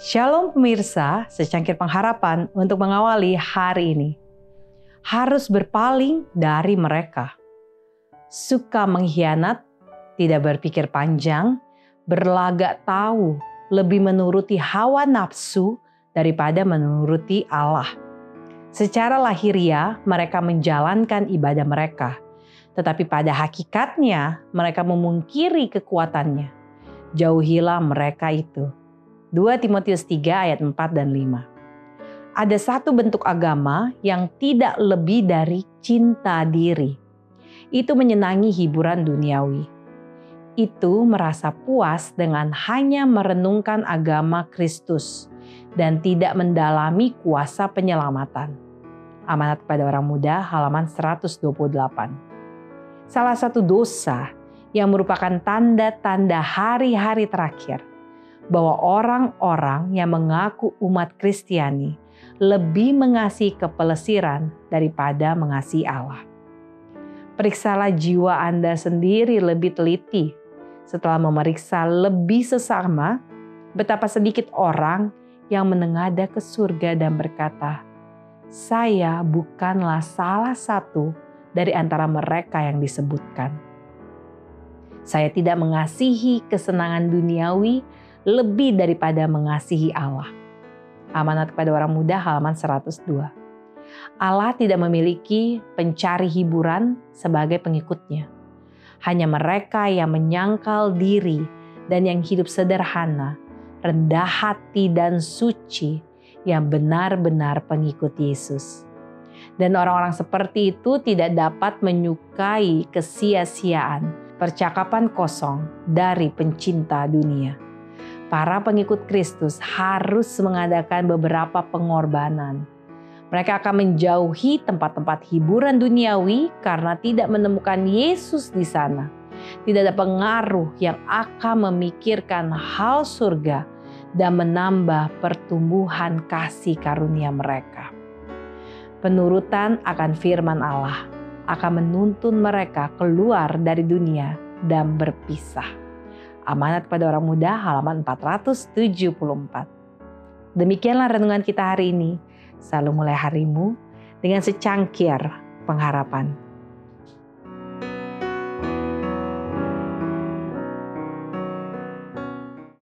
Shalom pemirsa, secangkir pengharapan untuk mengawali hari ini. Harus berpaling dari mereka. Suka mengkhianat, tidak berpikir panjang, berlagak tahu, lebih menuruti hawa nafsu daripada menuruti Allah. Secara lahiriah, mereka menjalankan ibadah mereka, tetapi pada hakikatnya mereka memungkiri kekuatannya. Jauhilah mereka itu 2 Timotius 3 ayat 4 dan 5. Ada satu bentuk agama yang tidak lebih dari cinta diri. Itu menyenangi hiburan duniawi. Itu merasa puas dengan hanya merenungkan agama Kristus dan tidak mendalami kuasa penyelamatan. Amanat kepada orang muda halaman 128. Salah satu dosa yang merupakan tanda-tanda hari-hari terakhir bahwa orang-orang yang mengaku umat Kristiani lebih mengasihi kepelesiran daripada mengasihi Allah. Periksalah jiwa Anda sendiri lebih teliti setelah memeriksa lebih sesama betapa sedikit orang yang menengada ke surga dan berkata, "Saya bukanlah salah satu dari antara mereka yang disebutkan." Saya tidak mengasihi kesenangan duniawi lebih daripada mengasihi Allah. Amanat kepada orang muda halaman 102. Allah tidak memiliki pencari hiburan sebagai pengikutnya. Hanya mereka yang menyangkal diri dan yang hidup sederhana, rendah hati dan suci yang benar-benar pengikut Yesus. Dan orang-orang seperti itu tidak dapat menyukai kesia-siaan, percakapan kosong dari pencinta dunia para pengikut Kristus harus mengadakan beberapa pengorbanan. Mereka akan menjauhi tempat-tempat hiburan duniawi karena tidak menemukan Yesus di sana. Tidak ada pengaruh yang akan memikirkan hal surga dan menambah pertumbuhan kasih karunia mereka. Penurutan akan firman Allah akan menuntun mereka keluar dari dunia dan berpisah. Amanat kepada orang muda halaman 474. Demikianlah renungan kita hari ini. Selalu mulai harimu dengan secangkir pengharapan.